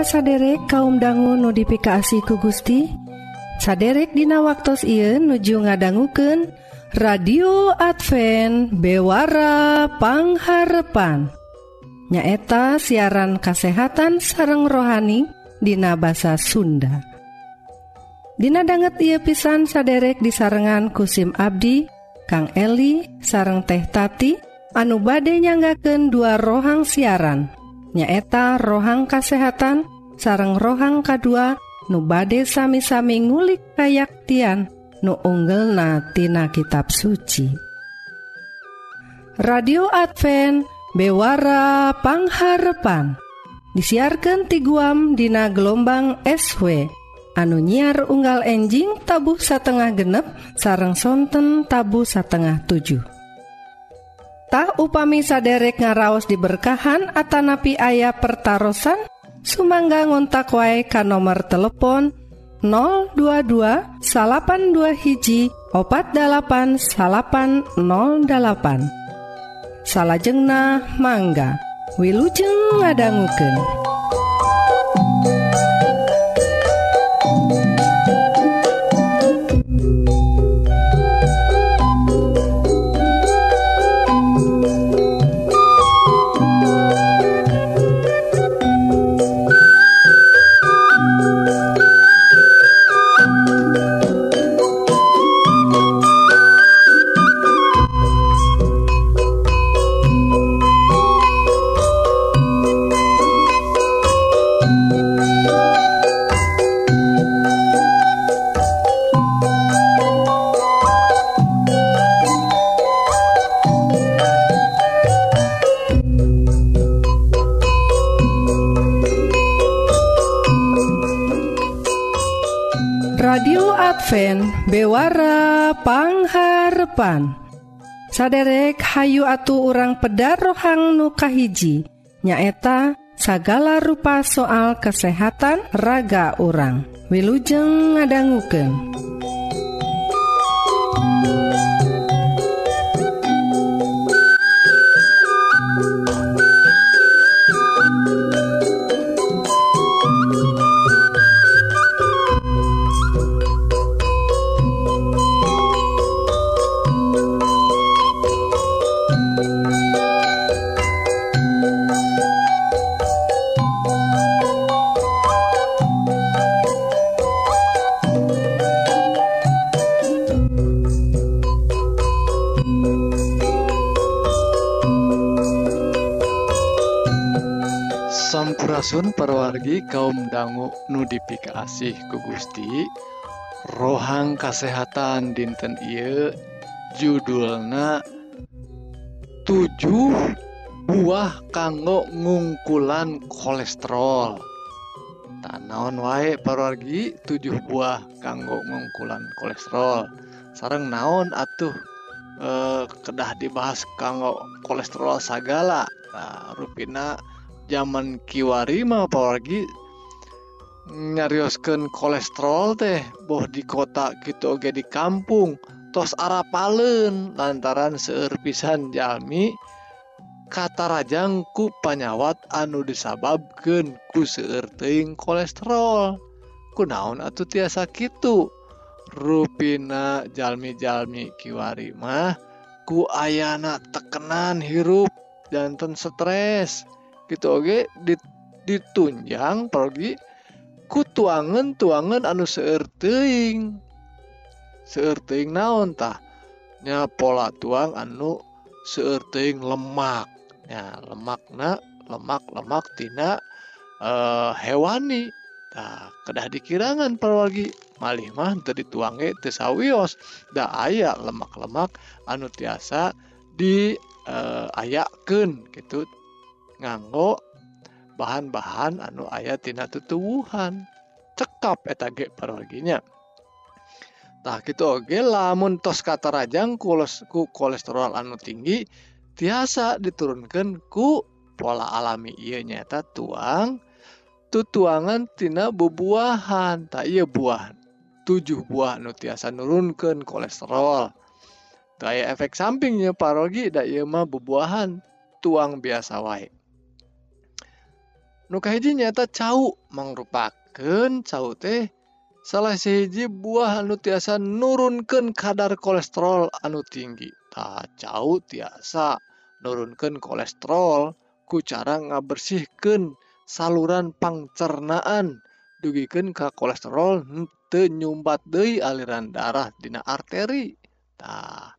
para saderek kaum dangu notifikasi ku Gusti. Saderek Dina waktu Ieu nuju ngadangguken radio Advent bewarapangharpan nyaeta siaran kasehatan sareng rohani Dina basa Sunda. Dina banget ia pisan saderek di sarengan kusim Abdi Kang Eli sareng teh tati anu bade nyanggaken dua rohang siaran. Nyaeta rohang kasehatan sareng rohang kedua nu bade sami-sami ngulik kayaktian nu unggel natina kitab suci. Radio Advent bewarapangharepan disiarkan ti guam Dina gelombang SW anu nyiar unggal enjing tabuh satengah genep sarang sonten tabu satengah 7 tak upami saderek ngaraos diberkahan Atanapi ayah pertaran Sumangga ngontak wae ka nomor telepon 022 salapan dua hiji opat dalapan salapan 08 salahjengna mangga Wilujeng ngadangguken. kasopan saderek Hayu atu orang pedar rohang nukahiji nyaeta sagala rupa soal kesehatan raga orang wilujeng ngadangguken perwargi kaum dangu nudifikasi ku Gusti rohang kesehatan dinten ieu judulna tujuh buah kanggo ngungkulan kolesterol. Tanaon wae perwargi tujuh buah kanggo ngungkulan kolesterol. Sareng naon atuh eh, kedah dibahas kanggo kolesterol sagala. Nah, rupina zaman kiwari mah apalagi nyarioskeun kolesterol teh boh di kota gitu oge di kampung tos arapalen lantaran seueur pisan jalmi katarajang ku panyawat anu disababkeun ku seueur teuing kolesterol. Kunaon atuh tiasa kitu? Rupina jalmi-jalmi kiwari mah ku ayana tekenan hirup jantan stres. gitu oke? Dit, ditunjang pergi ku tuangan tuangan anu seerting seerting naon tahnya pola tuang anu seerting lemak. Ya lemakna lemak lemak tina uh, hewani. Nah, kedah dikirangan perwagi malih mah teu dituange teu sawios. Da aya lemak-lemak anu tiasa di uh, ayakeun gitu. Nganggo bahan-bahan anu ayat tina tutuwuhan. Cekap eta ge parwarginya tah gitu oge lamun tos kata rajang ku kolesterol anu tinggi tiasa diturunkan ku pola alami. Iya nyata tuang tutuangan tina bubuahan. Tak iya buah tujuh buah nu tiasa nurunkan kolesterol. Kayak efek sampingnya parogi da iya mah bubuahan tuang biasa wae nukahiji nyata cau mangrupaken cau teh. Salah sihiji buah anu tiasa nurunkan kadar kolesterol anu tinggi. Tak cau tiasa nurunkan kolesterol ku cara ngabersihkan saluran pangcernaan. Dugikan ke kolesterol tenyumbat Dei aliran darah Dina arteri. Tah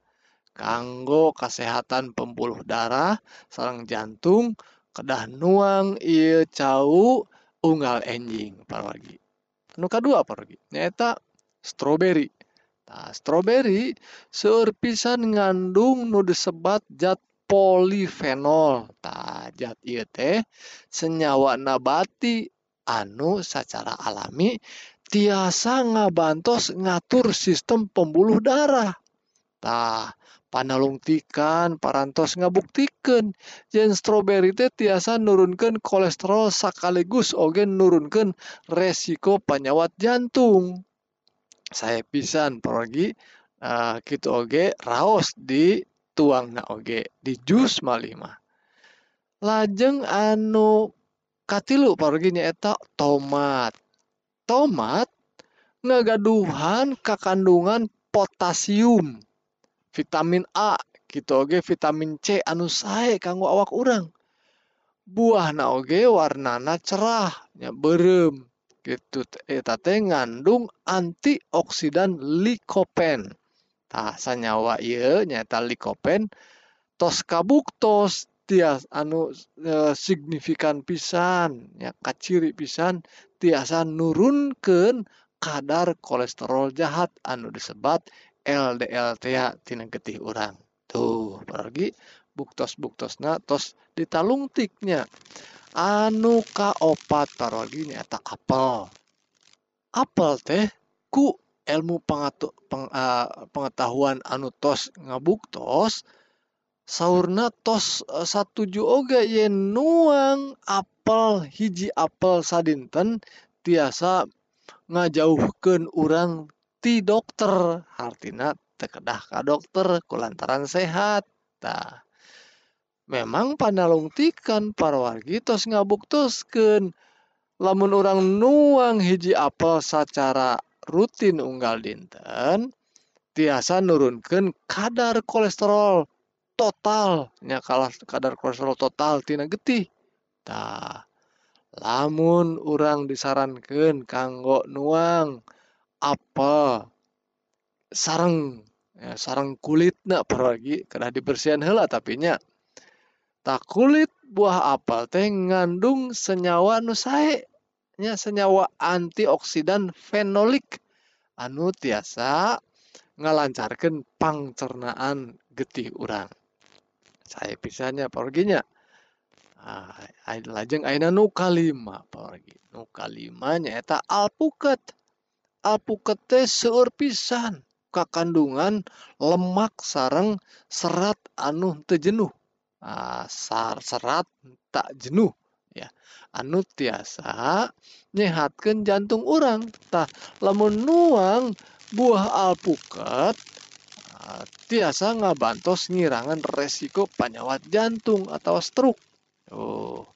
kanggo kesehatan pembuluh darah sarang jantung kedah nuang iya cau unggal enjing paragi anu kadua paragi nyata stroberi. Nah stroberi seueur pisan ngandung nu disebat zat polifenol. Tah zat ieu teh senyawa nabati anu secara alami tiasa ngabantos ngatur sistem pembuluh darah. Tah panalungtikan parantos ngabuktikan. Yen stroberi teh tiasa nurunkan kolesterol sekaligus oge nurunkan resiko penyawat jantung. Saya pisan pergi uh, gitu oge raos di tuang na oge di jus malima lajeng anu katilu pergi nyaeta tomat. Tomat ngagaduhan kekandungan potasium vitamin A gitu oge vitamin C anu sae kanggo awak urang. Buah na oge warnana cerahnya berem gitu eh, eta teh ngandung antioksidan likopen. Tah sanyawa ieu nyaeta likopen tos kabuktos tias anu e, signifikan pisan ya kaciri pisan tiasa nurunkeun kadar kolesterol jahat anu disebat LDL tina getih orang tuh pergi buktos buktosna tos. Ditalungtiknya anu kaopat parogi nyata apel. Apel teh ku ilmu pengatu, peng, uh, pengetahuan anu tos ngabuktos sauna tos uh, satuju oge yen nuang apel hiji apel sadinten tiasa ngajauhkeun urang ti dokter. Artina tekedah ka dokter kulantaran sehat. Tah memang panalungtikan para wargi tos ngabuktuskeun lamun orang nuang hiji apel secara rutin unggal dinten tiasa nurunkan kadar kolesterol total. Nya kalah kadar kolesterol total tina getih. Tah lamun orang disarankan kanggo nuang apa? Sarang ya, sarang kulit nak pergi kena dibersihan hela tapi nya tak kulit buah apel teh ngandung senyawa nu sae nya senyawa antioksidan fenolik. Anu tiasa ngalancarkan pangcernaan getih urang. Saya pisahnya perginya ah, lajeng aina nu kalima pergi nu kalima nyata alpukat alpuket seueur pisan. Kandungan lemak sarang serat anu tejenuh ah, sar serat tak jenuh. Ya anu tiasa nyehatkan jantung orang tah lamun nuang buah alpukat ah, tiasa ngabantos ngirangan resiko penyawat jantung atau stroke. Oh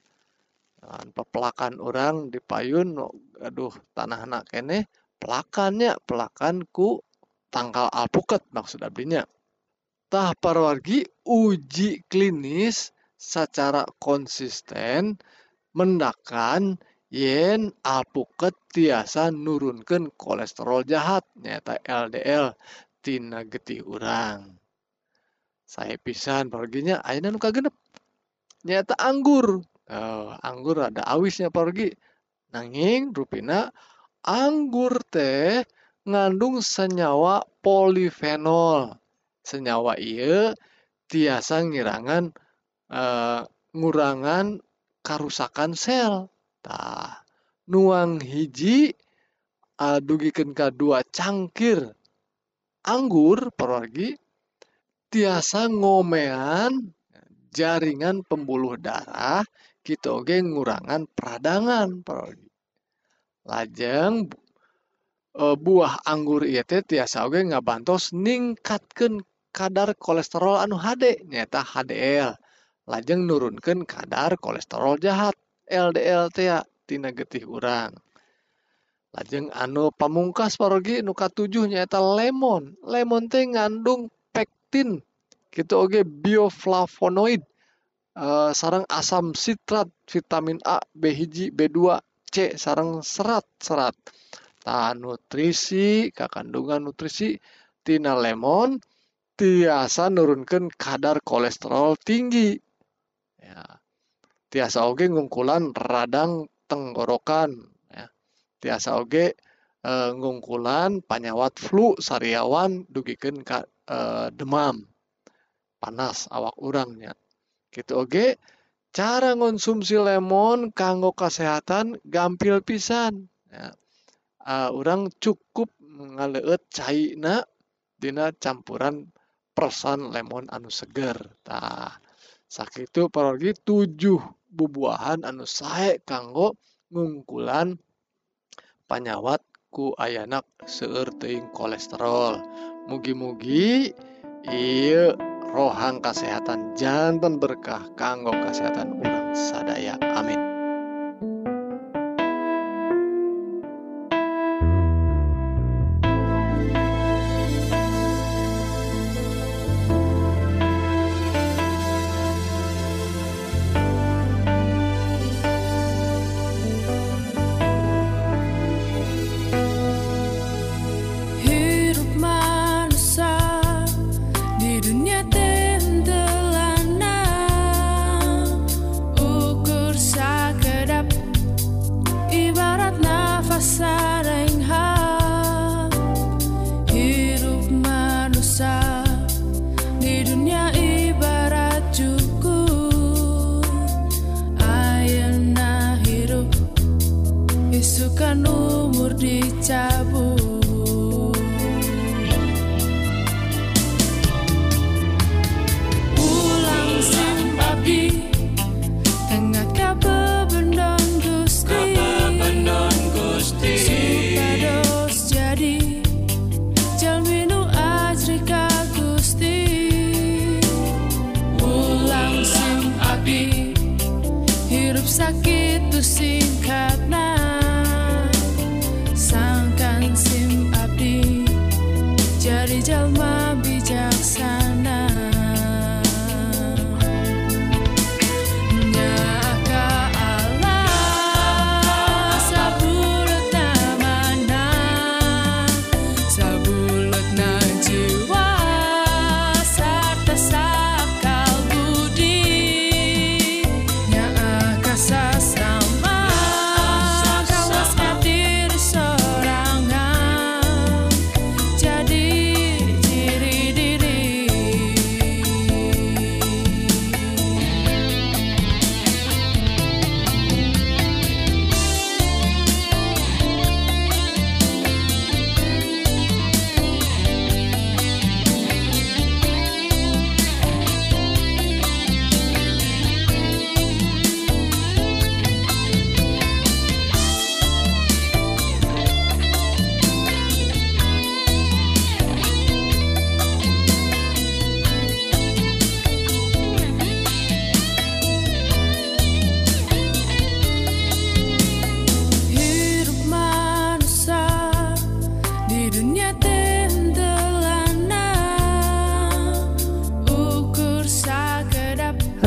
pepelakan orang di payun aduh tanah anak kene pelakannya pelakanku tangkal alpukat maksud ablinya tah parwargi uji klinis secara konsisten mendakan yen alpukat tiasa nurunkan kolesterol jahat nyata LDL tina getih urang. Saya pisan perginya ayeuna nu kagenep? Nyata anggur. Oh, anggur ada awisnya pergi nanging rupina anggur teh ngandung senyawa polifenol. Senyawa iya tiasa ngirangan uh, ngurangan karusakan sel. Tah, nuang hiji uh, dugikan kedua cangkir anggur pergi tiasa ngomean jaringan pembuluh darah kita oge ngurangan peradangan pergi lajeng e, buah anggur ieu teh tiasa oge ngabantos ningkatkeun kadar kolesterol anu HD nyata HDL lajeng nurunkan kadar kolesterol jahat LDLTtina getih urang. Lajeng anu pamungkas pargi nuka 7 nyaeta lemon. Lemon teh ngandung pektin gitu Oke bioflavonoid. Eh, sarang asam sitrat vitamin A Bhiji B2 C sarang serat-serat tahan nutrisi ke kandungan nutrisi tina lemon tiasa nurunkan kadar kolesterol tinggi. Ya. Tiasa oge ngungkulan radang tenggorokan ya. Tiasa oge e, ngungkulan panyawat flu sariawan dugikan ka, e, demam. Panas awak urangnya. Gitu oge cara konsumsi lemon kanggo kesehatan gampil pisan. Ya. uh, orang cukup ngaleut caina dina campuran persan lemon anu seger. Tah sakitu parogi tujuh bubuahan anu sae kanggo ngungkulan panyawat ku ayanak seueur kolesterol. Mugi-mugi iya rohang kesehatan jantan berkah kanggo kesehatan orang sadaya. Amin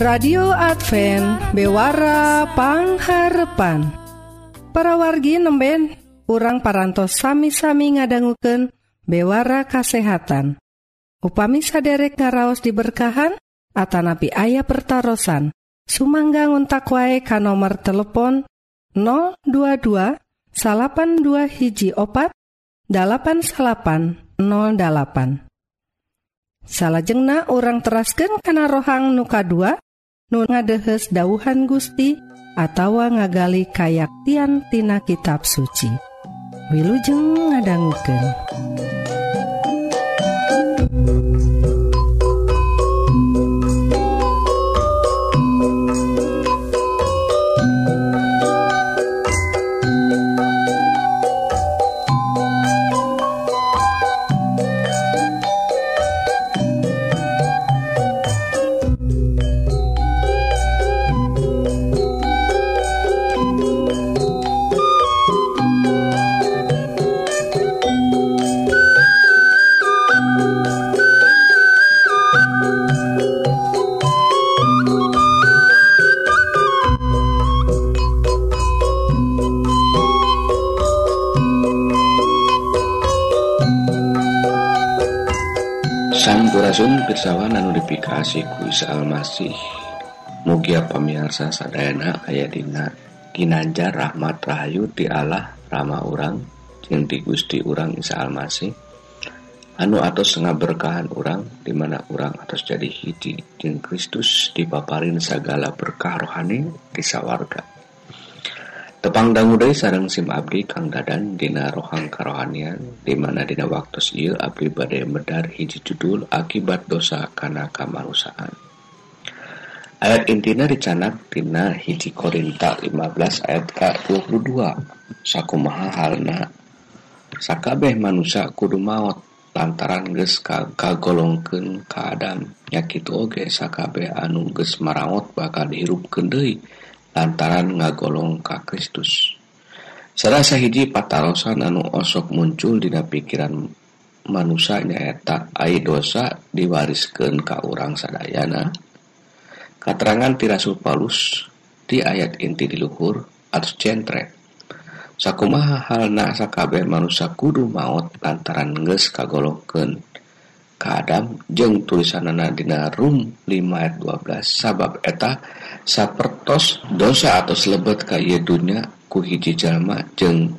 radio Advent bewarapangharpan para wargi nemben urang parantos sami-sami ngadangguken bewara kasehatan. Upami saderek ngaraos diberkahan Atanapi ayah pertaran Sumangga untak wae ka nomor telepon 022 salapan dua hiji opat 8808 salahjengna orang terasken kana rohang nuka 2 nu ngadehes dauhan Gusti atawa ngagali kayaktian tina kitab suci Wilujeng ngadangguken. Ku Isa Almasih Mugia pamiarsa sadayana aya dina ginanjar rahmat Rahayu ti Allah Rama urang jeung ti Gusti urang Isa Almasih. Anu atos ngaberkahan berkahan urang dimana urang atas jadi hiji jeung Kristus dipaparin segala berkah rohani di sawarga. tepangdanggu dari sarang SIM Abdi Kang Dadan Dina rohang karohanian dimana Dina waktu Iil Abdi badai medar hiji judul akibat dosa karena kamarusaan ayat intina dicanak Dina hiji Korinta 15 ayat ke 22 sakumaha halna sakabeh manusia kudu maut lantaran ges kagolongken ka keadaan. Nyakitu oge sakabeh anu ges marawat bakal dihirup kendei lantaran ngagolong ka Kristus. Salah sahiji patarosan anu osok muncul dina pikiran manusia nyaeta ai dosa diwariskan ka urang sadayana. Katerangan tirasul palus di ayat inti diluhur atau centre. Sakumaha halna sakabeh manusia kudu maut lantaran geus kagolongkeun. Ka Adam jeung tulisanana dina Rum 5 ayat 12 sabab eta sapertos dosa atau lebet ka ye dunya ku hiji jalma jeung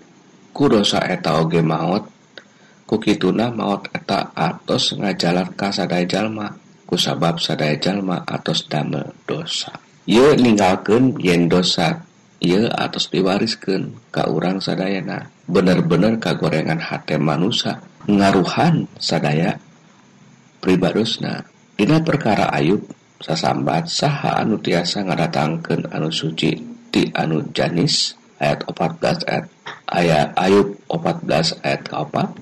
ku dosa eta oge maut kukituna maut eta atos ngajalan ka sadaya jalma ku sabab sadaya jalma atos damel dosa. Ye ninggalkeun yen dosa ye atos diwariskeun ka urang sadayana. Bener-bener kagorengan hate manusia ngaruhan sadaya pribadosna dina perkara Ayub sasambat saha anu tiasa ngadatangkeun anu suci di anu janis ayat 14 ayat ayat Ayub 14 ayat kaopat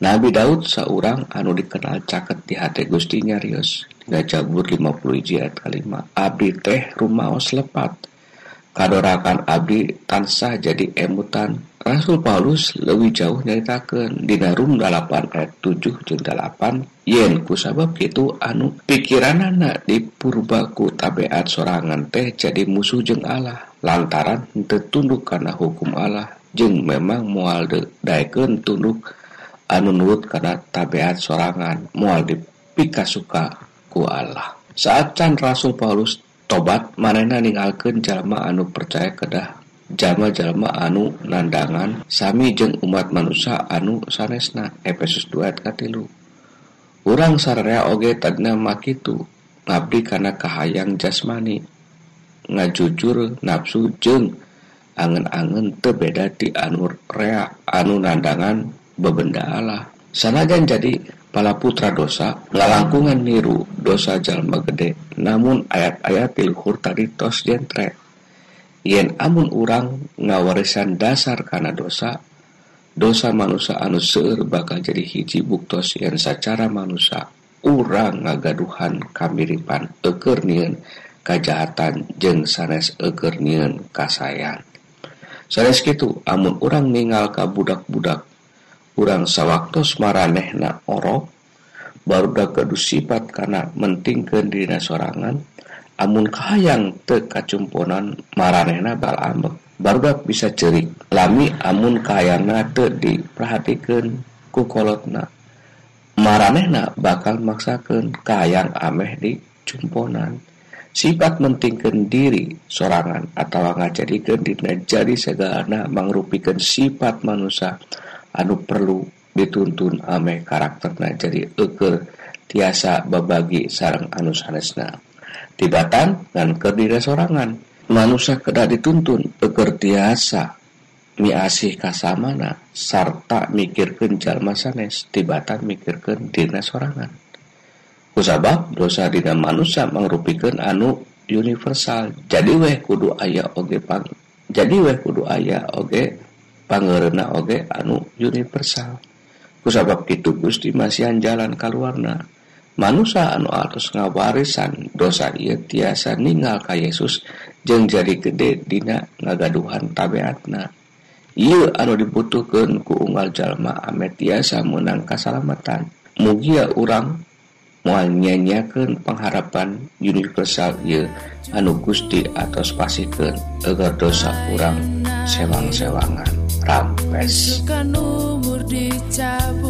Nabi Daud seorang anu dikenal caket di hati Gusti nyarius hingga Jabur 50 hiji ayat kelima. Abdi teh rumaos lepat. Kadorakan abdi tansah jadi emutan Rasul Paulus lebih jauh nyaritakan di Rum 8 ayat 7 jeung 8 yen kusabab itu anu pikiranana dipurbaku tabiat sorangan teh jadi musuh jeung Allah. Lantaran tertunduk karena hukum Allah. Jeung memang mual daeken tunduk anu nurut karena tabiat sorangan mual dipika suka ku Allah. Saat can Rasul Paulus tobat manena ninggalkeun jalma anu percaya kedah jalma-jalma anu nandangan sami jeung umat manusia anu sanesna Efesus 2 katilu. Urang sararea oge tagna makitu ngabdi karena kahayang jasmani. Ngajujur nafsu jeng angen-angen tebeda di anur rea anu nandangan bebenda Allah. Sanajan jadi pala putra dosa ngalangkungan niru dosa jalma gede namun ayat-ayat pilhur tadi tos jentre. yen amun urang ngawarisan dasar karena dosa dosa manusia anu seueur bakal jadi hiji buktos yang secara manusia urang ngagaduhan kamiripan eukeur nieun kajahatan jeung sanes ekernian kasayan sanes kitu amun urang ningal ka budak-budak urang sawaktos maranehna orok baru dah sifat karena mentingkeun dina sorangan amun kahayang teu kacumponan maranehna bal ambek. Barudak bisa cerik lami amun kahayana teu diperhatikeun ku kolotna. Maranehna bakal maksakeun kahayang ameh di cumponan. Sifat mentingkan diri sorangan atau ngajadikan dina jadi segala mangrupikan sifat manusia anu perlu dituntun ameh karakterna jadi eker tiasa babagi sarang anu sanesna. tibatan dan kedire sorangan manusia kedah dituntun teger tiasa miasih kasamana sarta mikirkan jalma sanes tibatan mikirkan dina sorangan kusabab dosa dina manusia mengrupikan anu universal. Jadi weh kudu ayah oge pang jadi weh kudu ayah oge pangerena oge anu universal. Kusabab kitu Gusti masihan jalan kaluarna. manusia anu atus ngawarisan dosa ia tiasa ninggal ka Yesus jeng jadi gede dina ngagaduhan tabiatna ia anu dibutuhkan ku unggal jalma ame tiasa menang kasalamatan. Mugia urang mual nyanyakan pengharapan universal ia anu gusti atos pasikeun agar dosa urang sewang-sewangan rampes. Umur dicabut.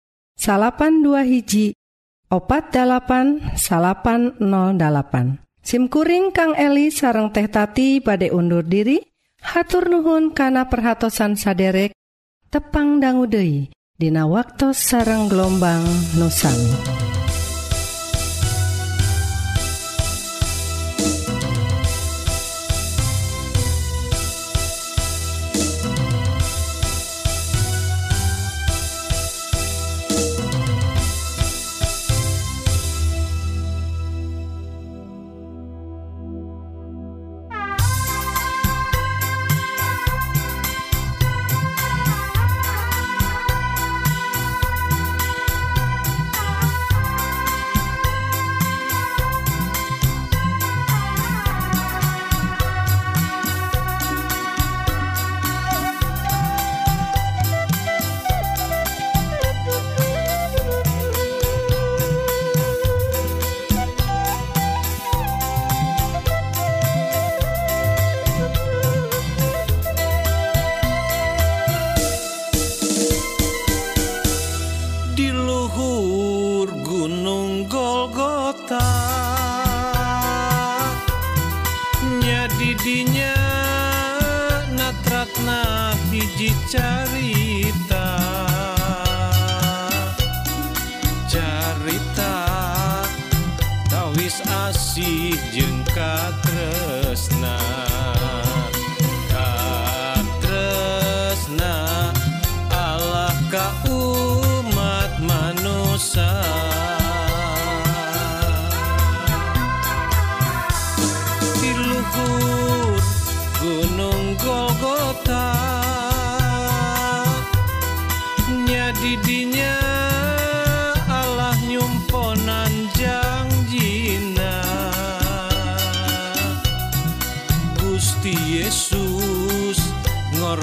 salapan dua hiji opat 8 salapan 08 SIMkuring Kang Eli sareng teh tati badai undur diri hatur nuhun kana perhatsan saderek tepang danggudehi Dina waktu sareng gelombang nusami.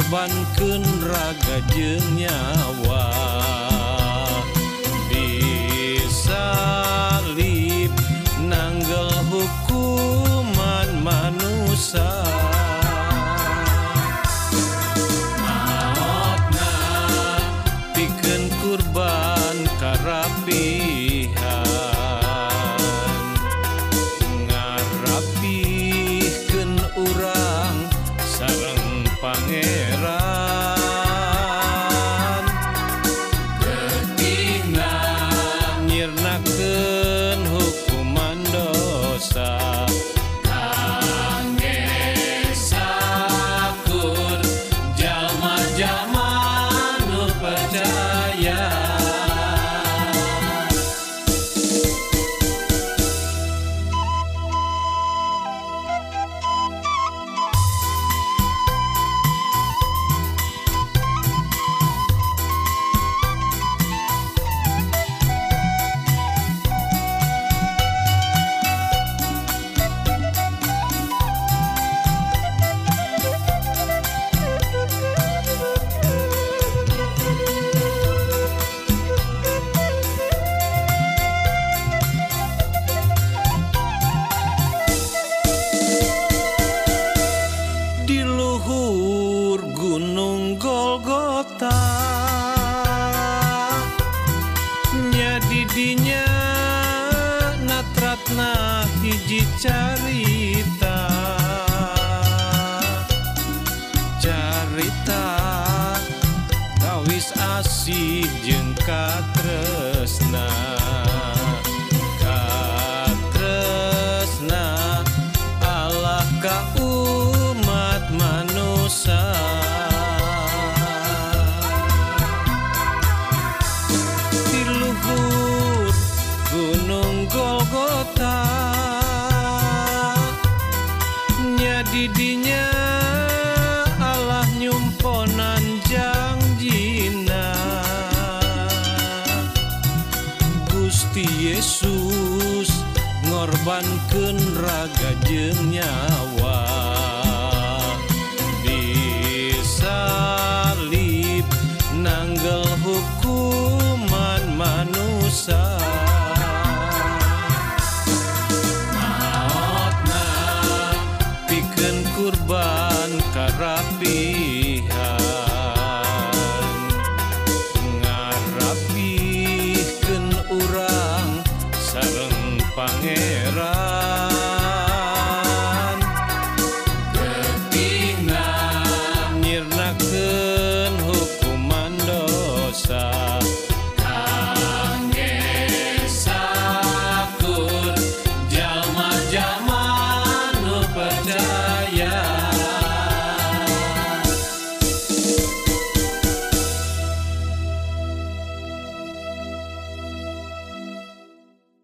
korbankan raga jenyawa hiji carita carita tawis asih jengkata 언제냐